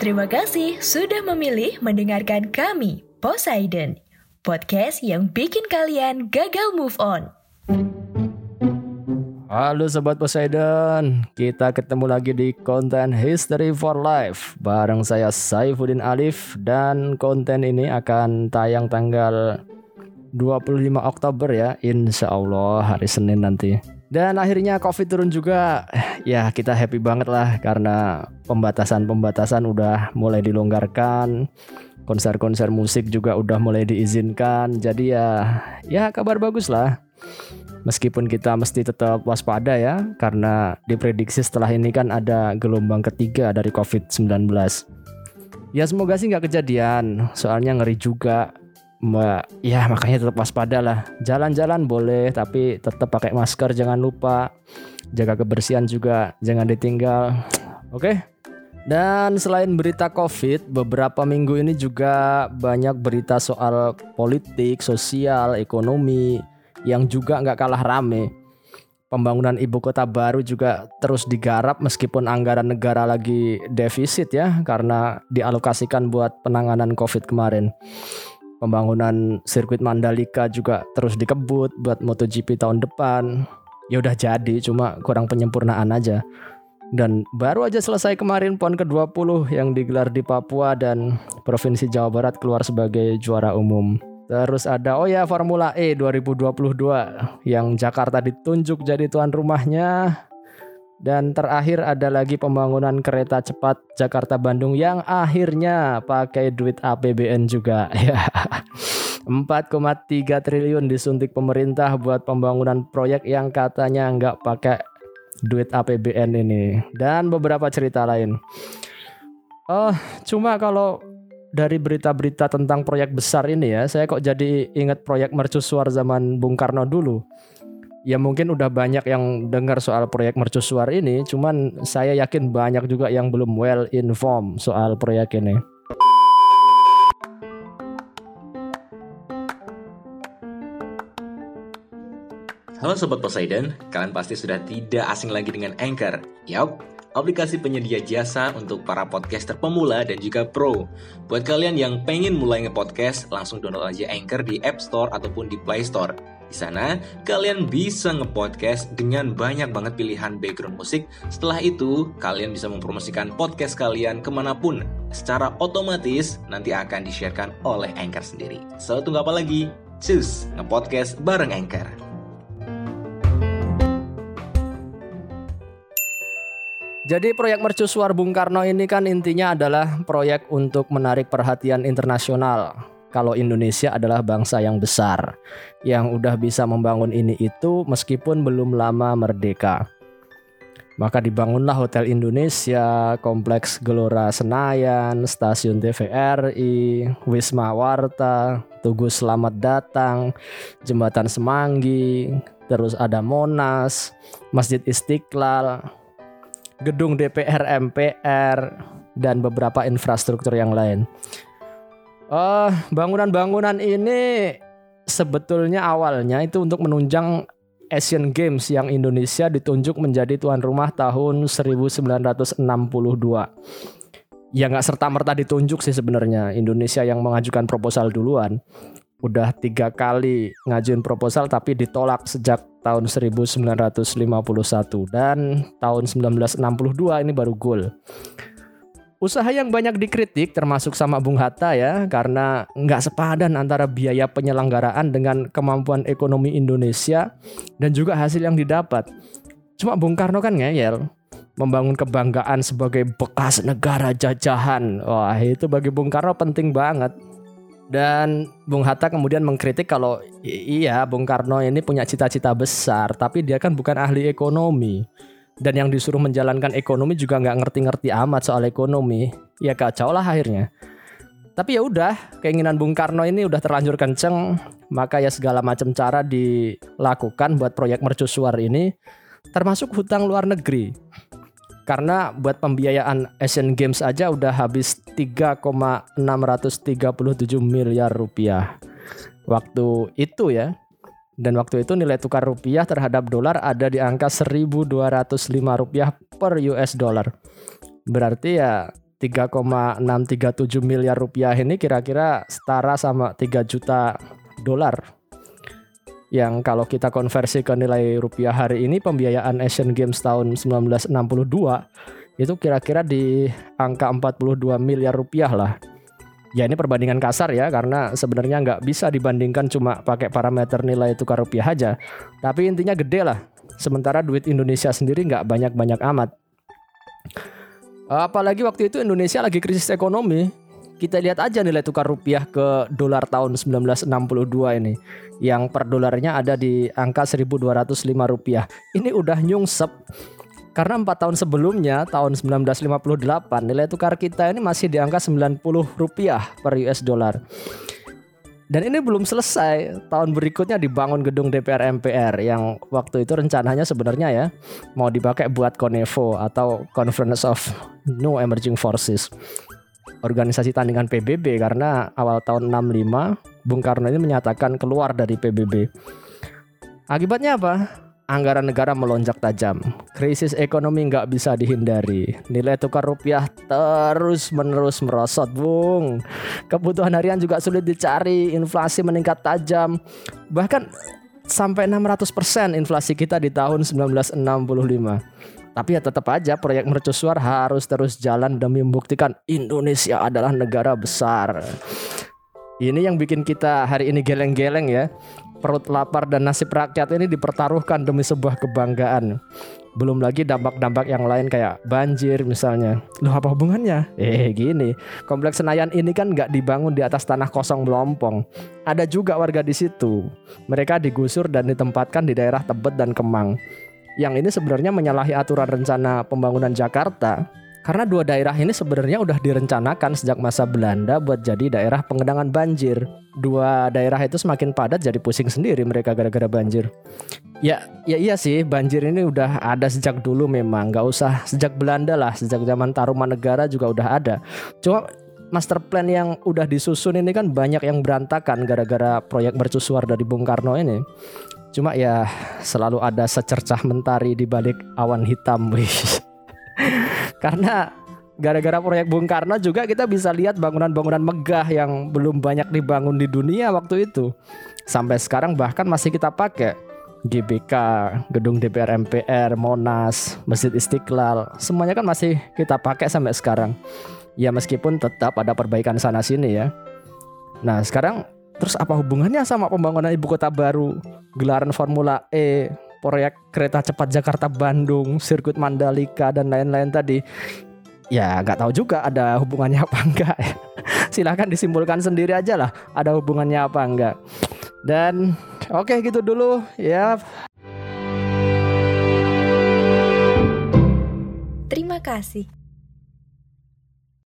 Terima kasih sudah memilih mendengarkan kami, Poseidon. Podcast yang bikin kalian gagal move on. Halo Sobat Poseidon, kita ketemu lagi di konten History for Life Bareng saya Saifuddin Alif Dan konten ini akan tayang tanggal 25 Oktober ya Insya Allah hari Senin nanti Dan akhirnya Covid turun juga. Ya kita happy banget lah Karena pembatasan-pembatasan udah mulai dilonggarkan. Konser-konser musik juga udah mulai diizinkan. Jadi ya ya kabar bagus lah. Meskipun kita mesti tetap waspada ya, karena diprediksi setelah ini kan ada gelombang ketiga dari COVID-19. Ya semoga sih nggak kejadian, soalnya ngeri juga. Mbak, ya makanya tetap waspada lah. Jalan-jalan boleh, tapi tetap pakai masker jangan lupa. Jaga kebersihan juga, jangan ditinggal. Oke? Dan selain berita COVID, beberapa minggu ini juga banyak berita soal politik, sosial, ekonomi, yang juga nggak kalah rame. Pembangunan ibu kota baru juga terus digarap meskipun anggaran negara lagi defisit ya karena dialokasikan buat penanganan COVID kemarin. Pembangunan sirkuit Mandalika juga terus dikebut buat MotoGP tahun depan. Ya udah jadi, cuma kurang penyempurnaan aja. Dan baru aja selesai kemarin PON ke-20 yang digelar di Papua dan Provinsi Jawa Barat keluar sebagai juara umum. Terus ada oh ya Formula E 2022 yang Jakarta ditunjuk jadi tuan rumahnya. Dan terakhir ada lagi pembangunan kereta cepat Jakarta Bandung yang akhirnya pakai duit APBN juga ya. 4,3 triliun disuntik pemerintah buat pembangunan proyek yang katanya nggak pakai duit APBN ini dan beberapa cerita lain. Oh, cuma kalau dari berita-berita tentang proyek besar ini ya, saya kok jadi ingat proyek mercusuar zaman Bung Karno dulu. Ya mungkin udah banyak yang dengar soal proyek mercusuar ini, cuman saya yakin banyak juga yang belum well informed soal proyek ini. Halo Sobat Poseidon, kalian pasti sudah tidak asing lagi dengan Anchor. Yap, aplikasi penyedia jasa untuk para podcaster pemula dan juga pro. Buat kalian yang pengen mulai nge-podcast, langsung download aja Anchor di App Store ataupun di Play Store. Di sana, kalian bisa nge-podcast dengan banyak banget pilihan background musik. Setelah itu, kalian bisa mempromosikan podcast kalian ke mana pun. Secara otomatis, nanti akan di-sharekan oleh Anchor sendiri. So, tunggu apa lagi? Cus, nge-podcast bareng Anchor. Jadi proyek mercusuar Bung Karno ini kan intinya adalah proyek untuk menarik perhatian internasional. Kalau Indonesia adalah bangsa yang besar yang udah bisa membangun ini itu meskipun belum lama merdeka. Maka dibangunlah Hotel Indonesia, Kompleks Gelora Senayan, Stasiun TVRI, Wisma Warta, Tugu Selamat Datang, Jembatan Semanggi, terus ada Monas, Masjid Istiqlal, gedung DPR MPR dan beberapa infrastruktur yang lain. Uh, bangunan-bangunan ini sebetulnya awalnya itu untuk menunjang Asian Games yang Indonesia ditunjuk menjadi tuan rumah tahun 1962. Ya nggak serta merta ditunjuk sih sebenarnya Indonesia yang mengajukan proposal duluan. Udah tiga kali ngajuin proposal tapi ditolak sejak tahun 1951 dan tahun 1962 ini baru gol. Usaha yang banyak dikritik termasuk sama Bung Hatta ya karena nggak sepadan antara biaya penyelenggaraan dengan kemampuan ekonomi Indonesia dan juga hasil yang didapat. Cuma Bung Karno kan ngeyel membangun kebanggaan sebagai bekas negara jajahan. Wah itu bagi Bung Karno penting banget. Dan Bung Hatta kemudian mengkritik kalau iya Bung Karno ini punya cita-cita besar tapi dia kan bukan ahli ekonomi. Dan yang disuruh menjalankan ekonomi juga nggak ngerti-ngerti amat soal ekonomi. Ya kacau lah akhirnya. Tapi ya udah keinginan Bung Karno ini udah terlanjur kenceng. Maka ya segala macam cara dilakukan buat proyek mercusuar ini termasuk hutang luar negeri. Karena buat pembiayaan Asian Games aja udah habis 3,637 miliar rupiah. Waktu itu ya dan waktu itu nilai tukar rupiah terhadap dolar ada di angka 1205 rupiah per US dollar. Berarti ya 3,637 miliar rupiah ini kira-kira setara sama 3 juta dolar. Yang kalau kita konversi ke nilai rupiah hari ini pembiayaan Asian Games tahun 1962 itu kira-kira di angka 42 miliar rupiah lah. Ya ini perbandingan kasar ya karena sebenarnya nggak bisa dibandingkan cuma pakai parameter nilai tukar rupiah aja. Tapi intinya gede lah. Sementara duit Indonesia sendiri nggak banyak-banyak amat. Apalagi waktu itu Indonesia lagi krisis ekonomi. Kita lihat aja nilai tukar rupiah ke dolar tahun 1962 ini. Yang per dolarnya ada di angka 1205 rupiah. Ini udah nyungsep karena empat tahun sebelumnya, tahun 1958, nilai tukar kita ini masih di angka 90 rupiah per US dollar. Dan ini belum selesai. Tahun berikutnya dibangun gedung DPR MPR yang waktu itu rencananya sebenarnya ya mau dipakai buat Konevo atau Conference of New Emerging Forces. Organisasi tandingan PBB karena awal tahun 65 Bung Karno ini menyatakan keluar dari PBB. Akibatnya apa? Anggaran negara melonjak tajam. Krisis ekonomi nggak bisa dihindari. Nilai tukar rupiah terus menerus merosot, Bung. Kebutuhan harian juga sulit dicari, inflasi meningkat tajam. Bahkan sampai 600% inflasi kita di tahun 1965. Tapi ya tetap aja proyek mercusuar harus terus jalan demi membuktikan Indonesia adalah negara besar. Ini yang bikin kita hari ini geleng-geleng ya perut lapar dan nasib rakyat ini dipertaruhkan demi sebuah kebanggaan. Belum lagi dampak-dampak yang lain kayak banjir misalnya. Loh apa hubungannya? Eh gini, kompleks Senayan ini kan nggak dibangun di atas tanah kosong melompong. Ada juga warga di situ. Mereka digusur dan ditempatkan di daerah Tebet dan Kemang. Yang ini sebenarnya menyalahi aturan rencana pembangunan Jakarta karena dua daerah ini sebenarnya udah direncanakan sejak masa Belanda buat jadi daerah pengendangan banjir. Dua daerah itu semakin padat jadi pusing sendiri mereka gara-gara banjir. Ya, ya iya sih, banjir ini udah ada sejak dulu memang, nggak usah sejak Belanda lah, sejak zaman Tarumanegara juga udah ada. Cuma master plan yang udah disusun ini kan banyak yang berantakan gara-gara proyek mercusuar dari Bung Karno ini. Cuma ya selalu ada secercah mentari di balik awan hitam, wih. Karena gara-gara proyek Bung Karno juga kita bisa lihat bangunan-bangunan megah yang belum banyak dibangun di dunia waktu itu. Sampai sekarang bahkan masih kita pakai. GBK, Gedung DPR MPR, Monas, Masjid Istiqlal, semuanya kan masih kita pakai sampai sekarang. Ya meskipun tetap ada perbaikan sana sini ya. Nah, sekarang terus apa hubungannya sama pembangunan ibu kota baru, gelaran Formula E, proyek kereta cepat Jakarta Bandung, sirkuit Mandalika dan lain-lain tadi. Ya nggak tahu juga ada hubungannya apa enggak. Silahkan disimpulkan sendiri aja lah ada hubungannya apa enggak. Dan oke okay, gitu dulu ya. Terima kasih.